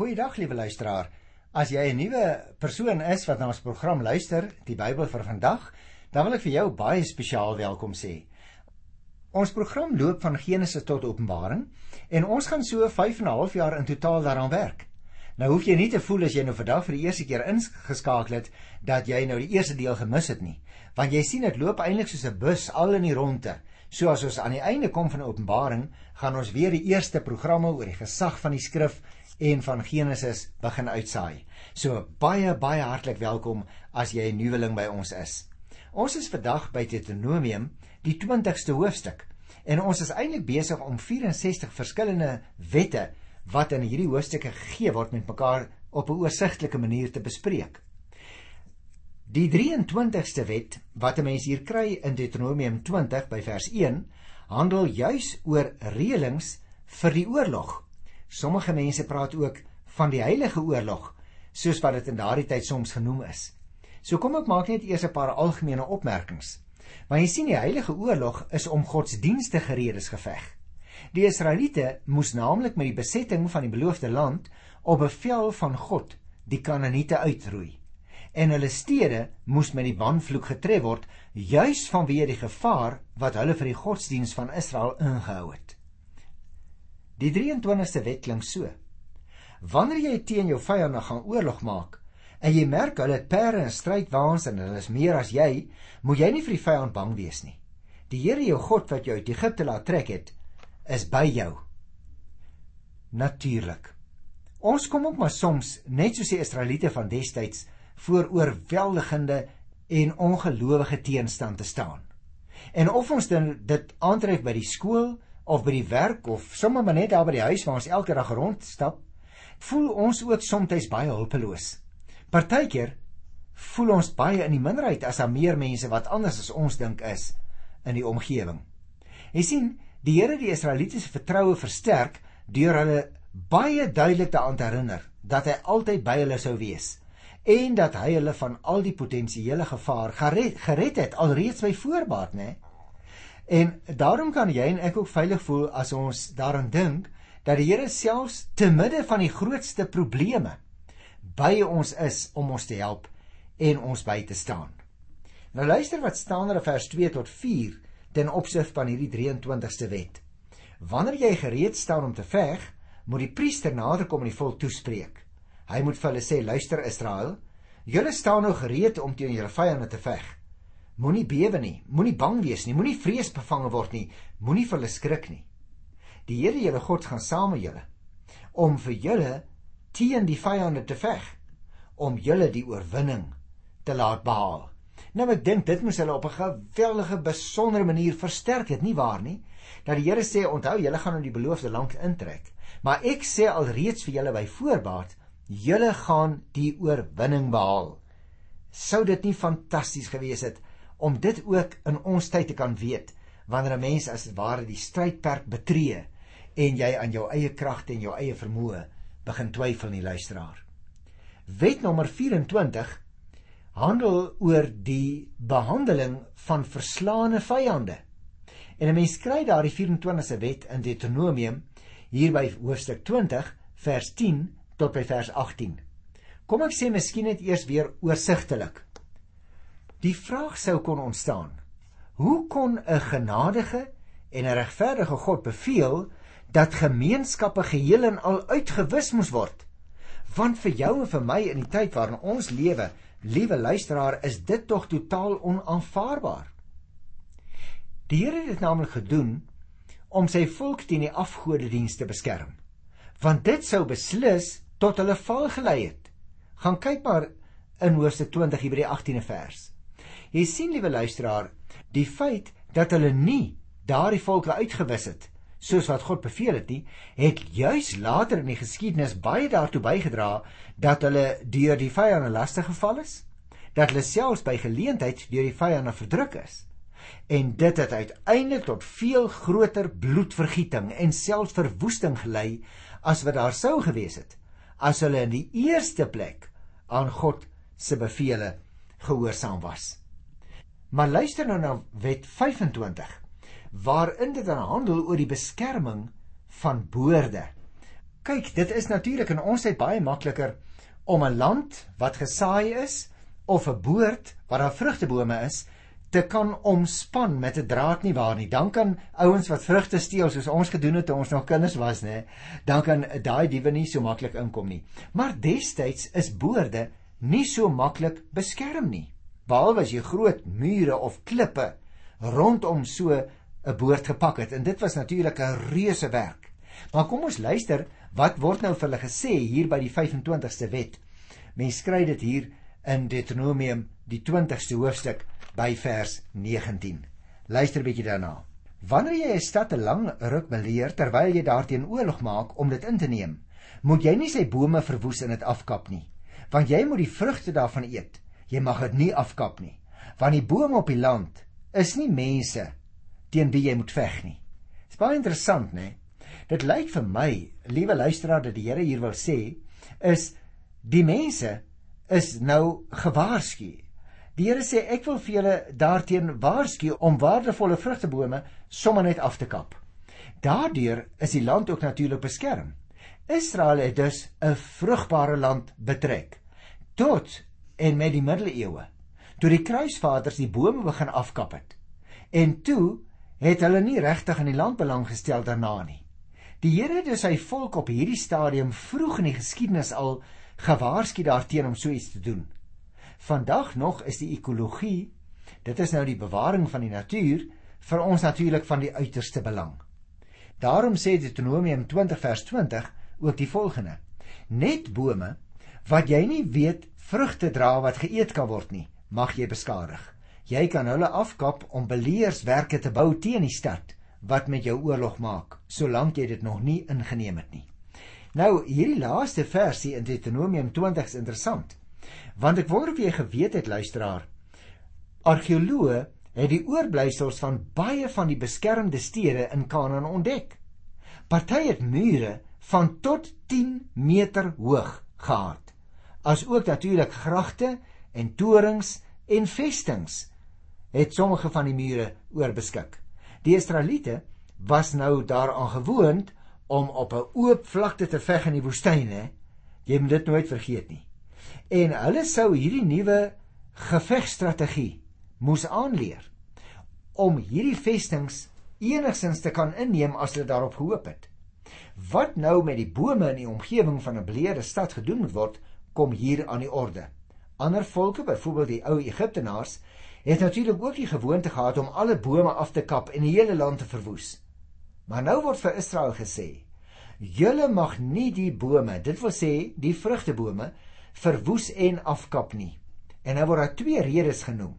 Goeiedag liewe luisteraar. As jy 'n nuwe persoon is wat na ons program luister, die Bybel vir vandag, dan wil ek vir jou baie spesiaal welkom sê. Ons program loop van Genesis tot Openbaring en ons gaan so 5 en 'n half jaar in totaal daaraan werk. Nou hoef jy nie te voel as jy nou vandag vir die eerste keer ingeskakel het dat jy nou die eerste deel gemis het nie, want jy sien dit loop eintlik soos 'n bus al in die ronde. So as ons aan die einde kom van Openbaring, gaan ons weer die eerste programme oor die gesag van die skrif en van Genesis begin uitsaai. So baie baie hartlik welkom as jy 'n nuweling by ons is. Ons is vandag by Deuteronomium, die 20ste hoofstuk. En ons is eintlik besig om 64 verskillende wette wat in hierdie hoofstukke gegee word met mekaar op 'n oorsigtelike manier te bespreek. Die 23ste wet wat 'n mens hier kry in Deuteronomium 20 by vers 1 handel juis oor reëlings vir die oorlog Sommige mense praat ook van die heilige oorlog, soos wat dit in daardie tyd soms genoem is. So kom ek maak net eers 'n paar algemene opmerkings. Want jy sien die heilige oorlog is om godsdienstige redes geveg. Die Israeliete moes naamlik met die besetting van die beloofde land op bevel van God die Kanaaniete uitroei. En hulle stede moes met die banvloek getref word juis vanweë die gevaar wat hulle vir die godsdiens van Israel ingehou het. Die 23ste wet klink so: Wanneer jy teen jou vyande gaan oorlog maak en jy merk hulle het perde en strydwaans en hulle is meer as jy, moet jy nie vir die vyand bang wees nie. Die Here jou God wat jou uit Egipte laat trek het, is by jou. Natuurlik. Ons kom ook maar soms, net soos die Israeliete van destyds, voor oorweldigende en ongelowige teenstand te staan. En of ons dit aantref by die skool, of by die werk of sommer maar net daar by die huis waar ons elke dag rondstap, voel ons ook soms baie hulpeloos. Partykeer voel ons baie in die minderheid as daar meer mense wat anders as ons dink is in die omgewing. Jy sien, die Here die Israelitiese vertroue versterk deur hulle baie duidelik daaraan te herinner dat hy altyd by hulle sou wees en dat hy hulle van al die potensiële gevaar gered, gered het alreeds by voorbaat, né? En daarom kan jy en ek ook veilig voel as ons daaraan dink dat die Here selfs te midde van die grootste probleme by ons is om ons te help en ons by te staan. Nou luister wat staan er in vers 2 tot 4 ten opsig van hierdie 23ste wet. Wanneer jy gereed staan om te veg, moet die priester naderkom en die volk toespreek. Hy moet vir hulle sê: "Luister Israel, julle staan nou gereed om teen julle vyande te veg." Moenie bewe nie, moenie bang wees nie, moenie vrees bevange word nie, moenie vir hulle skrik nie. Die Here julle God gaan saam met julle om vir julle teen die vyande te veg, om julle die oorwinning te laat behaal. Nou ek dink dit moes hulle op 'n geweldige besondere manier versterk het, nie waar nie? Dat die Here sê, onthou, julle gaan in die beloofde land intrek, maar ek sê alreeds vir julle by voorbaat, julle gaan die oorwinning behaal. Sou dit nie fantasties gewees het om dit ook in ons tyd te kan weet wanneer 'n mens as ware die strydperk betree en jy aan jou eie kragte en jou eie vermoë begin twyfel nie luisteraar. Wet nommer 24 handel oor die behandeling van verslaane vyande. En 'n mens kry daar die 24ste wet in Deuteronomium hier by hoofstuk 20 vers 10 tot by vers 18. Kom ek sê miskien net eers weer oorsigtelik. Die vraag sou kon ontstaan: Hoe kon 'n genadige en 'n regverdige God beveel dat gemeenskappe geheel en al uitgewis moes word? Want vir jou en vir my in die tyd waarin ons lewe, liewe luisteraar, is dit tog totaal onaanvaarbaar. Die Here het dit naamlik gedoen om sy volk teen die afgodediens te beskerm. Want dit sou beslis tot hulle val gelei het. Gaan kyk maar in Hoofstuk 20 hier by die 18de vers. Jy sien liewe luisteraar, die feit dat hulle nie daardie volke uitgewis het soos wat God beveel het nie, het juis later in die geskiedenis baie daartoe bygedra dat hulle deur die vyande lastig geval is, dat hulle selfs by geleentheid deur die vyande verdruk is. En dit het uiteindelik tot veel groter bloedvergieting en selfs verwoesting gelei as wat daar sou gewees het as hulle in die eerste plek aan God se beveel gehoorsaam was. Maar luister nou na wet 25 waarin dit dan handel oor die beskerming van boorde. Kyk, dit is natuurlik in ons tyd baie makliker om 'n land wat gesaai is of 'n boord waar daar vrugtebome is te kan omspan met 'n draad nie waar nie. Dan kan ouens wat vrugte steel soos ons gedoen het toe ons nog kinders was, nê, dan kan daai diewe nie so maklik inkom nie. Maar destyds is boorde nie so maklik beskerm nie. Behalwe as jy groot mure of klippe rondom so 'n boord gepak het en dit was natuurlik 'n reuse werk. Maar kom ons luister, wat word nou vir hulle gesê hier by die 25ste wet? Mens skryf dit hier in Deuteronomium die 20ste hoofstuk by vers 19. Luister bietjie daarna. Wanneer jy 'n stad 'n lang ruk beleer terwyl jy daarteen oorlog maak om dit in te neem, moet jy nie sy bome verwoes en dit afkap nie, want jy moet die vrugte daarvan eet. Jy mag dit nie afkap nie, want die bome op die land is nie mense teen wie jy moet veg nie. Dit is baie interessant, né? Dit lyk vir my, liewe luisteraar, dat die Here hier wil sê is die mense is nou gewaarsku Die Here sê ek wil vir julle daarteen waarsku om waardevolle vrugtebome sommer net af te kap. Daardeur is die land ook natuurlik beskerm. Israel het dus 'n vrugbare land betrek tot en met die middeleeue toe die kruisvaders die bome begin afkap het. En toe het hulle nie regtig in die land belang gestel daarna nie. Die Here het dus sy volk op hierdie stadium vroeg in die geskiedenis al gewaarsku daarteen om so iets te doen. Vandag nog is die ekologie, dit is nou die bewaring van die natuur, vir ons natuurlik van die uiterste belang. Daarom sê Deuteronomium 20 vers 20 ook die volgende: Net bome wat jy nie weet vrugte dra wat geëet kan word nie, mag jy beskadig. Jy kan hulle afkap om beleerswerke te bou teen die stad wat met jou oorlog maak, solank jy dit nog nie ingeneem het nie. Nou hierdie laaste versie in Deuteronomium 20 is interessant. Want ek wonder of jy geweet het luisteraar. Argeoloë het die oorblysels van baie van die beskermde stede in Kanaan ontdek. Party het mure van tot 10 meter hoog gehad. As ook natuurlik gragte en torings en vestings het sommige van die mure oorbeskik. Die Israeliete was nou daaraan gewoond om op 'n oop vlakte te veg in die woestyn, hè. Jy moet dit nooit vergeet nie en hulle sou hierdie nuwe gevegstrategie moes aanleer om hierdie vestings enigsins te kan inneem as hulle daarop gehoop het. Wat nou met die bome in die omgewing van 'n beleerde stad gedoen moet word, kom hier aan die orde. Ander volke, byvoorbeeld die ou Egiptenaars, het natuurlik ook die gewoonte gehad om alle bome af te kap en die hele land te verwoes. Maar nou word vir Israel gesê: "Julle mag nie die bome, dit wil sê die vrugtebome, verwoes en afkap nie. En nou word daar twee redes genoem.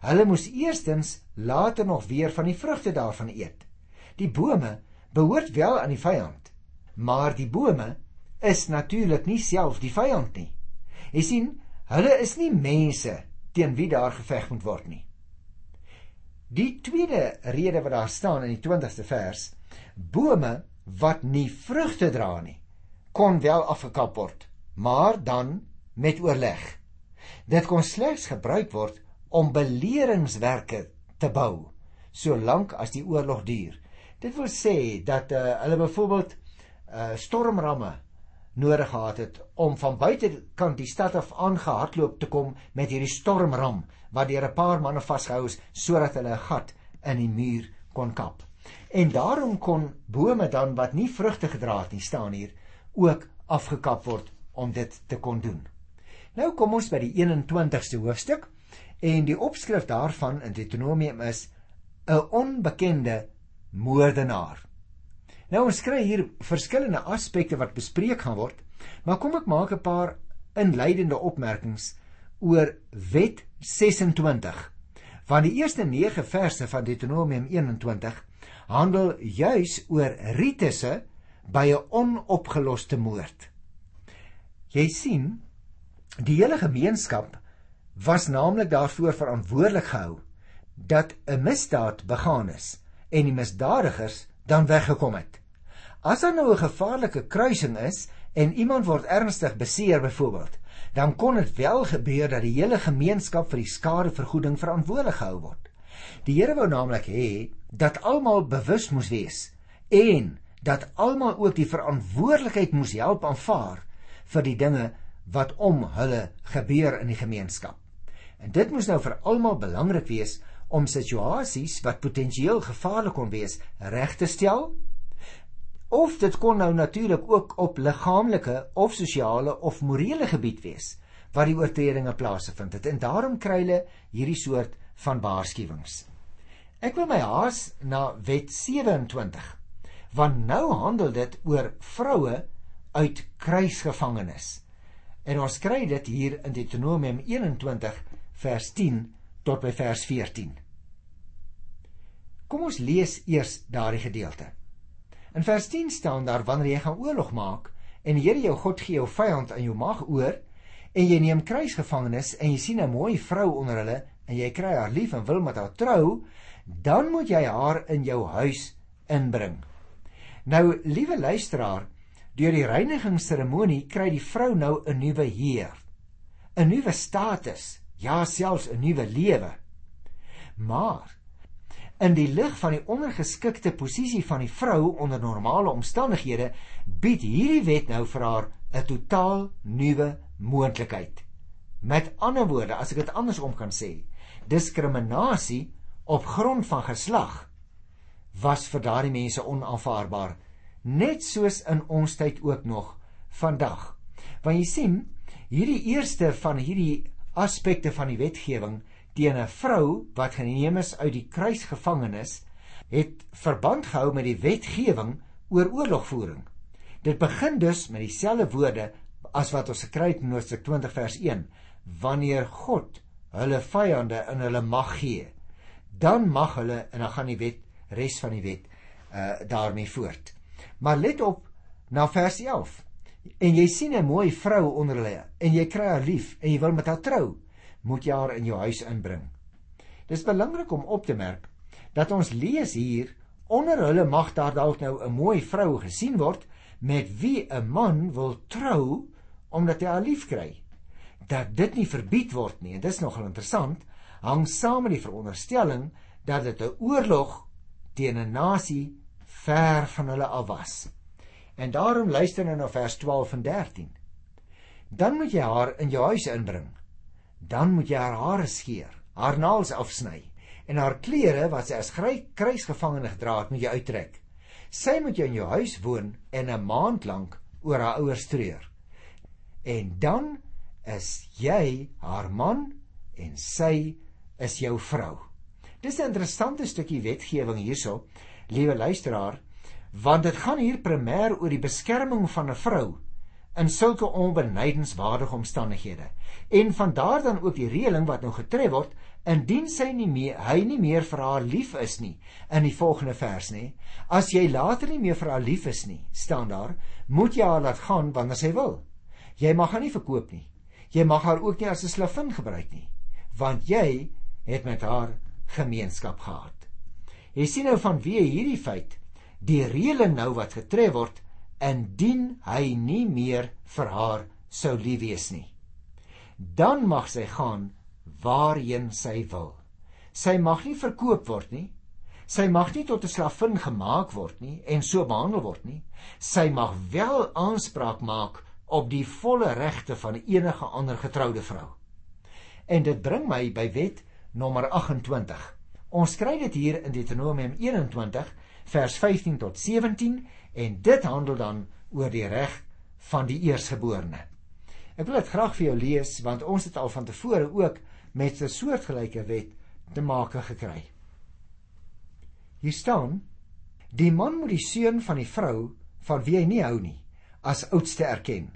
Hulle moes eerstens later nog weer van die vrugte daarvan eet. Die bome behoort wel aan die vyand, maar die bome is natuurlik nie self die vyand nie. Jy sien, hulle is nie mense teen wie daar geveg moet word nie. Die tweede rede wat daar staan in die 20ste vers, bome wat nie vrugte dra nie, kon wel afgekap word maar dan met oorleg. Dit kon slegs gebruik word om beleringswerke te bou solank as die oorlog duur. Dit wil sê dat uh, hulle byvoorbeeld uh, stormramme nodig gehad het om van buitekant die stad af aangehardloop te kom met hierdie stormram wat deur 'n paar manne vasgehou is sodat hulle 'n gat in die muur kon kap. En daarom kon bome dan wat nie vrugte gedra het nie staan hier ook afgekap word om dit te kon doen. Nou kom ons by die 21ste hoofstuk en die opskrif daarvan in Deuteronomium is 'n onbekende moordenaar. Nou ons kry hier verskillende aspekte wat bespreek gaan word, maar kom ek maak 'n paar inleidende opmerkings oor Wet 26. Van die eerste 9 verse van Deuteronomium 21 handel juis oor ritusse by 'n onopgeloste moord. Jy sien, die hele gemeenskap was naamlik daarvoor verantwoordelik gehou dat 'n misdaad begaan is en die misdadigers dan weggekom het. As daar nou 'n gevaarlike kruising is en iemand word ernstig beseer byvoorbeeld, dan kon dit wel gebeur dat die hele gemeenskap vir die skadevergoeding verantwoordelik gehou word. Die Here wou naamlik hê dat almal bewus moes wees en dat almal ook die verantwoordelikheid moes help aanvaar vir die dinge wat om hulle gebeur in die gemeenskap. En dit moes nou vir almal belangrik wees om situasies wat potensieel gevaarlik kon wees reg te stel. Of dit kon nou natuurlik ook op liggaamlike of sosiale of morele gebied wees waar die oortredinge plaasgevind het. En daarom kry hulle hierdie soort van waarskuwings. Ek wil my haas na wet 27 want nou handel dit oor vroue uit kruisgevangenes. En ons kry dit hier in Deuteronomium 21 vers 10 tot by vers 14. Kom ons lees eers daardie gedeelte. In vers 10 staan daar wanneer jy gaan oorlog maak en die Here jou God gee jou vyand in jou mag oor en jy neem kruisgevangenes en jy sien 'n mooi vrou onder hulle en jy kry haar lief en wil met haar trou, dan moet jy haar in jou huis inbring. Nou, liewe luisteraar, deur die reinigingsseremonie kry die vrou nou 'n nuwe heer, 'n nuwe status, ja selfs 'n nuwe lewe. Maar in die lig van die ondergeskikte posisie van die vrou onder normale omstandighede bied hierdie wet nou vir haar 'n totaal nuwe moontlikheid. Met ander woorde, as ek dit andersom kan sê, diskriminasie op grond van geslag was vir daardie mense onaanvaarbaar, net soos in ons tyd ook nog vandag. Want jy sien, hierdie eerste van hierdie aspekte van die wetgewing teen 'n vrou wat geneem is uit die kruisgevangenes het verband gehou met die wetgewing oor oorlogvoering. Dit begin dus met dieselfde woorde as wat ons gekry het in Hoofstuk 20 vers 1 wanneer God hulle vyande in hulle mag gee dan mag hulle en dan gaan die wet res van die wet uh daarmee voort. Maar let op na vers 11 en jy sien 'n mooi vrou onder hulle en jy kry haar lief en jy wil met haar trou moet jy haar in jou huis inbring dis belangrik om op te merk dat ons lees hier onder hulle mag daar dalk nou 'n mooi vrou gesien word met wie 'n man wil trou omdat hy haar lief kry. Dat dit nie verbied word nie, en dis nogal interessant, hang saam met die veronderstelling dat dit 'n oorlog teen 'n nasie ver van hulle af was. En daarom luister nou na vers 12 en 13. Dan moet jy haar in jou huis inbring. Dan moet jy haar hare skeer, haar naels afsny en haar klere wat sy as kruisgevangene gedra het, moet jy uittrek. Sy moet jou in jou huis woon en 'n maand lank oor haar ouers treur en dan is jy haar man en sy is jou vrou. Dis 'n interessante stukkie wetgewing hierso, liewe luisteraar, want dit gaan hier primêr oor die beskerming van 'n vrou in sulke onbenydenswaardige omstandighede. En van daar dan ook die reëling wat nou getref word indien sy nie meer hy nie meer vir haar lief is nie in die volgende vers nê as jy later nie meer vir haar lief is nie staan daar moet jy haar laat gaan wanneer sy wil Jy mag haar nie verkoop nie. Jy mag haar ook nie as 'n slavin gebruik nie, want jy het met haar gemeenskap gehad. Jy sien nou van wie hierdie feit die reële nou wat getref word indien hy nie meer vir haar sou lief wees nie. Dan mag sy gaan waarheen sy wil. Sy mag nie verkoop word nie. Sy mag nie tot 'n slavin gemaak word nie en so behandel word nie. Sy mag wel aanspraak maak op die volle regte van enige ander getroude vrou. En dit bring my by wet nommer 28. Ons kry dit hier in Deuteronomium 21 vers 15 tot 17 en dit handel dan oor die reg van die eersgeborene. Ek wil dit graag vir jou lees want ons het al van tevore ook met 'n soortgelyke wet te maak gekry. Hier staan: Die man moet die seun van die vrou van wie hy nie hou nie as oudste erken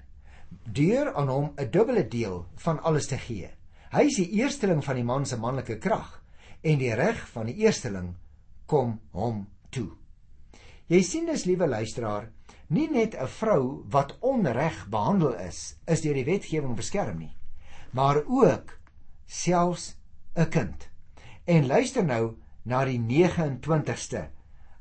deur aan hom 'n dubbele deel van alles te gee. Hy is die eersteling van die man se manlike krag en die reg van die eersteling kom hom toe. Jy sien dus liewe luisteraar, nie net 'n vrou wat onreg behandel is, is deur die wetgewing beskerm nie, maar ook selfs 'n kind. En luister nou na die 29ste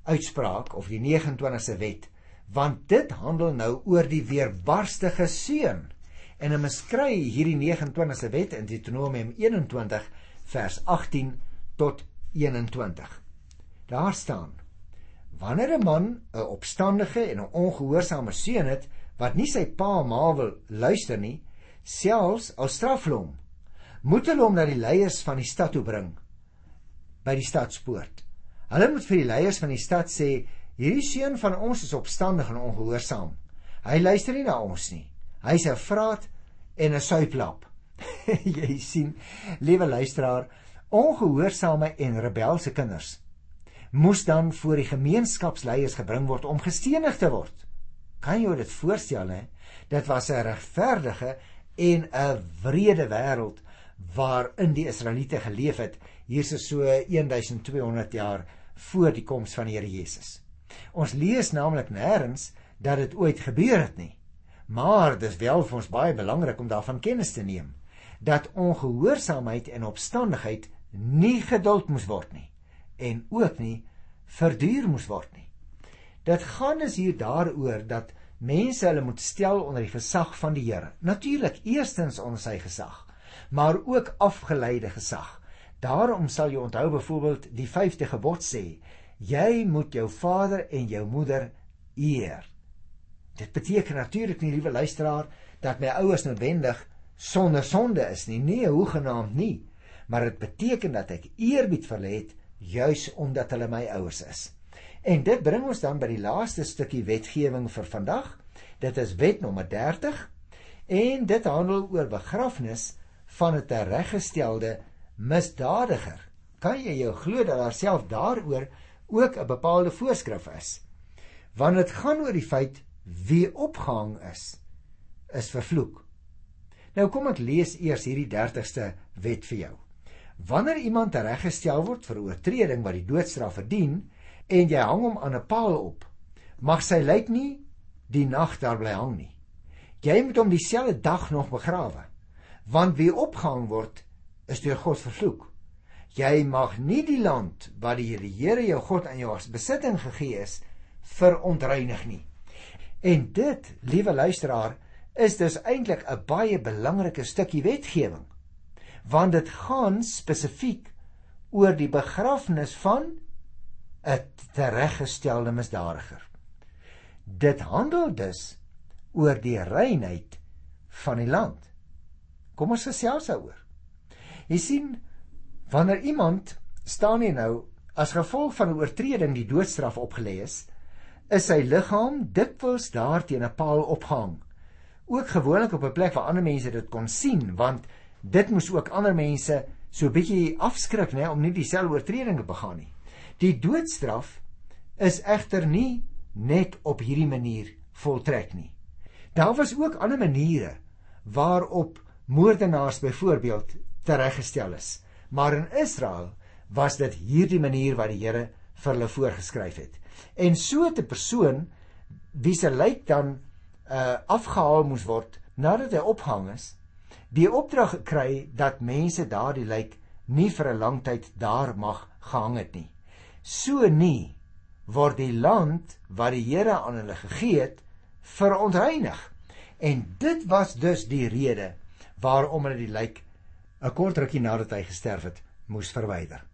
uitspraak of die 29ste wet want dit handel nou oor die weerbarstige seun. En ons skry hierdie 29ste wet in Deuteronomium 21 vers 18 tot 21. Daar staan: wanneer 'n man 'n opstandige en 'n ongehoorsame seun het wat nie sy pa ma wil luister nie, selfs al straf hom, moet hulle hom na die leiers van die stad toe bring by die stadspoort. Hulle moet vir die leiers van die stad sê: "Hierdie seun van ons is opstandig en ongehoorsaam. Hy luister nie na ons nie. Hy's 'n vraat en 'n suiplap." Jy sien, liewe luisteraar, ongehoorsame en rebelse kinders moes dan voor die gemeenskapsleiers gebring word om gestenig te word. Kan jy dit voorstel hè? Dit was 'n regverdige en 'n wrede wêreld waarin die Israeliete geleef het hier so 1200 jaar voor die koms van die Here Jesus. Ons lees naamlik nêrens dat dit ooit gebeur het nie. Maar dis wel vir ons baie belangrik om daarvan kennis te neem dat ongehoorsaamheid en opstandigheid nie geduld moes word nie en ook nie verduur moes word nie. Dit gaan is hier daaroor dat mense hulle moet stel onder die gesag van die Here. Natuurlik eerstens onder sy gesag, maar ook afgeleide gesag. Daarom sal jy onthou byvoorbeeld die 5de gebod sê: Jy moet jou vader en jou moeder eer. Dit beteken natuurlik nie, liewe luisteraar, dat my ouers noodwendig sonder sonde is nie. Nee, hoegenaamd nie. Maar dit beteken dat ek eerbied vir hulle het juis omdat hulle my ouers is. En dit bring ons dan by die laaste stukkie wetgewing vir vandag. Dit is wet nommer 30 en dit handel oor begrafnis van 'n tereggestelde misdadiger. Kan jy jou glo dat daar self daaroor ook 'n bepaalde voorskrif is? Want dit gaan oor die feit wie opgehang is is vervloek. Nou kom ek lees eers hierdie 30ste wet vir jou. Wanneer iemand reggestel word vir 'n oortreding wat die doodstraf verdien en jy hang hom aan 'n paal op, mag sy lijk nie die nag daar bly hang nie. Jy moet hom dieselfde dag nog begrawe, want wie opgehang word, is deur God vervloek. Jy mag nie die land wat die Here jou God aan jou as besitting gegee is, verontreinig nie. En dit, liewe luisteraar, is dus eintlik 'n baie belangrike stukkie wetgewing want dit gaan spesifiek oor die begrafnis van 'n tereggestelde misdadiger. Dit handel dus oor die reinheid van die land. Kom ons gesels daaroor. Jy sien wanneer iemand staan hier nou as gevolg van 'n oortreding die doodstraf opgelê is, is sy liggaam dikwels daar teen 'n paal opgehang. Ook gewoonlik op 'n plek waar ander mense dit kon sien want dit moes ook ander mense so 'n bietjie afskrik nê om nie dieselfde oortredinge begaan nie. Die doodstraf is egter nie net op hierdie manier voltrek nie. Daar was ook ander maniere waarop moordenaars byvoorbeeld tereggestel is. Maar in Israel was dit hierdie manier wat die Here vir hulle voorgeskryf het. En so 'n persoon wie se lijk dan uh afgehaal moes word nadat hy ophang is, die opdrag gekry dat mense daardie lijk nie vir 'n lang tyd daar mag gehang het nie. So nie word die land wat die Here aan hulle gegee het verontreinig. En dit was dus die rede waarom hulle die lijk 'n kort rukkie nadat hy gesterf het moes verwyder.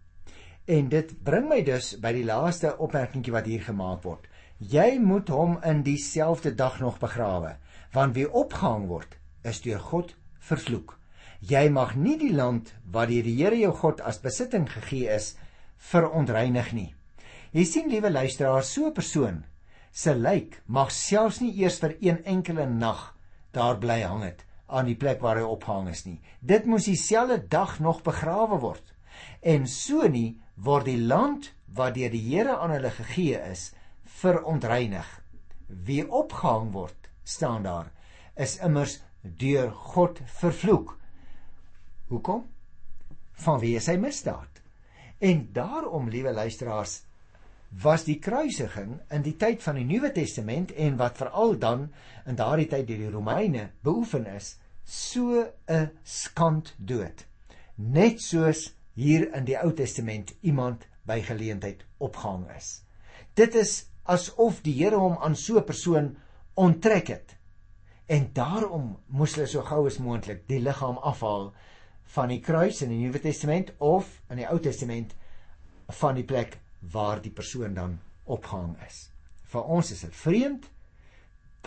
En dit bring my dus by die laaste opmerkingie wat hier gemaak word. Jy moet hom in dieselfde dag nog begrawe, want wie opgehang word, is deur God vervloek. Jy mag nie die land wat die Here jou God as besitting gegee is verontreinig nie. Jy sien liewe luisteraar, so 'n persoon se lijk mag selfs nie eers vir een enkele nag daar bly hang het aan die plek waar hy ophang is nie. Dit moes dieselfde dag nog begrawe word. En so nie word die land wat deur die Here aan hulle gegee is verontreinig. Wie opgehang word, staan daar, is immers deur God vervloek. Hoekom? Vanweë sy misdaad. En daarom, liewe luisteraars, was die kruisiging in die tyd van die Nuwe Testament en wat veral dan in daardie tyd deur die Romeine beoefen is, so 'n skand dood. Net soos hier in die Ou Testament iemand by geleentheid opgehang is. Dit is asof die Here hom aan so 'n persoon onttrek het En daarom moes hulle so gou as moontlik die liggaam afhaal van die kruis in die Nuwe Testament of in die Ou Testament van die plek waar die persoon dan opgehang is. Vir ons is dit vreemd,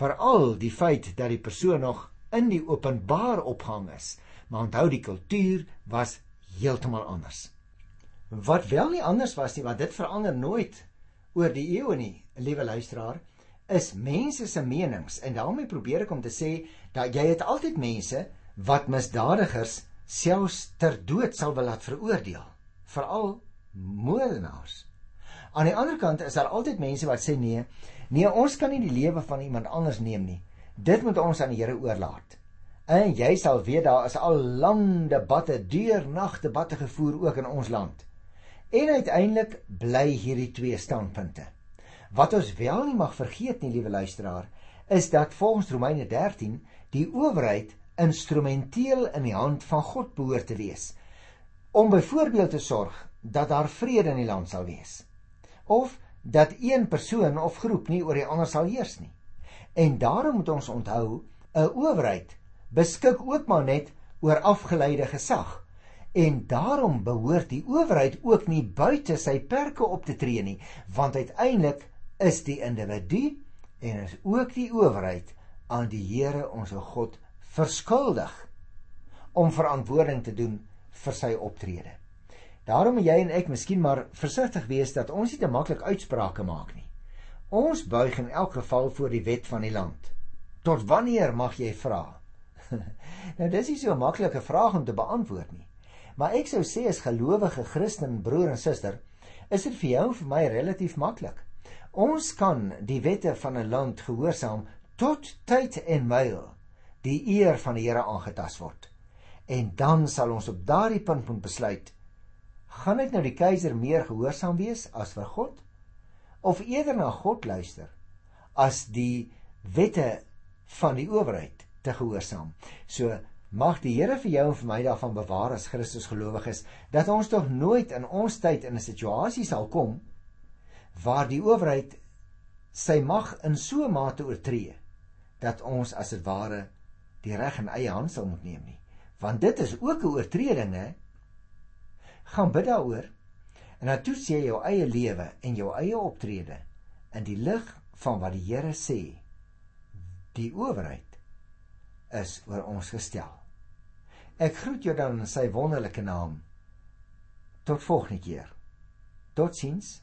veral die feit dat die persoon nog in die openbaar opgehang is. Maar onthou die kultuur was heeltemal anders. Wat wel nie anders was nie, want dit verander nooit oor die eeue nie, liewe luisteraar, is mense se menings en daarmee probeer ek om te sê dat jy het altyd mense wat misdadigers selfs ter dood sal wil laat veroordeel, veral moordenaars. Aan die ander kant is daar altyd mense wat sê nee, nee, ons kan nie die lewe van iemand anders neem nie. Dit moet ons aan die Here oorlaat. En jy sal weet daar is al lang debatte, deur nag debatte gevoer ook in ons land. En uiteindelik bly hierdie twee standpunte. Wat ons wel nie mag vergeet nie, liewe luisteraar, is dat volgens Romeine 13 die owerheid instrumenteel in die hand van God behoort te wees om byvoorbeeld te sorg dat daar vrede in die land sal wees of dat een persoon of groep nie oor die ander sal heers nie. En daarom moet ons onthou 'n owerheid beskik ook maar net oor afgeleide gesag. En daarom behoort die owerheid ook nie buite sy perke op te tree nie, want uiteindelik is die individu en is ook die owerheid aan die Here ons God verskuldig om verantwoording te doen vir sy optrede. Daarom moet jy en ek miskien maar versigtig wees dat ons nie te maklik uitsprake maak nie. Ons buig in elk geval voor die wet van die land. Tot wanneer mag jy vra? nou dis nie so 'n maklike vraag om te beantwoord nie. Maar ek sou sê as gelowige Christen broer en suster, is dit vir jou en vir my relatief maklik. Ons kan die wette van 'n land gehoorsaam tot tyd en myl die eer van die Here aangetast word. En dan sal ons op daardie punt moet besluit: gaan dit nou die keiser meer gehoorsaam wees as vir God of eerder na God luister as die wette van die owerheid te gehoorsaam. So mag die Here vir jou en vir my daarvan bewaar as Christus gelowiges dat ons tog nooit in ons tyd in 'n situasie sal kom waar die owerheid sy mag in so 'n mate oortree dat ons as dit ware die reg in eie hand sal moet neem nie. Want dit is ook 'n oortreding, hè? Gaan bid daaroor en dan toets jy jou eie lewe en jou eie optrede in die lig van wat die Here sê. Die owerheid is oor ons gestel. Ek groet jou dan in sy wonderlike naam. Tot volgende keer. Totsiens.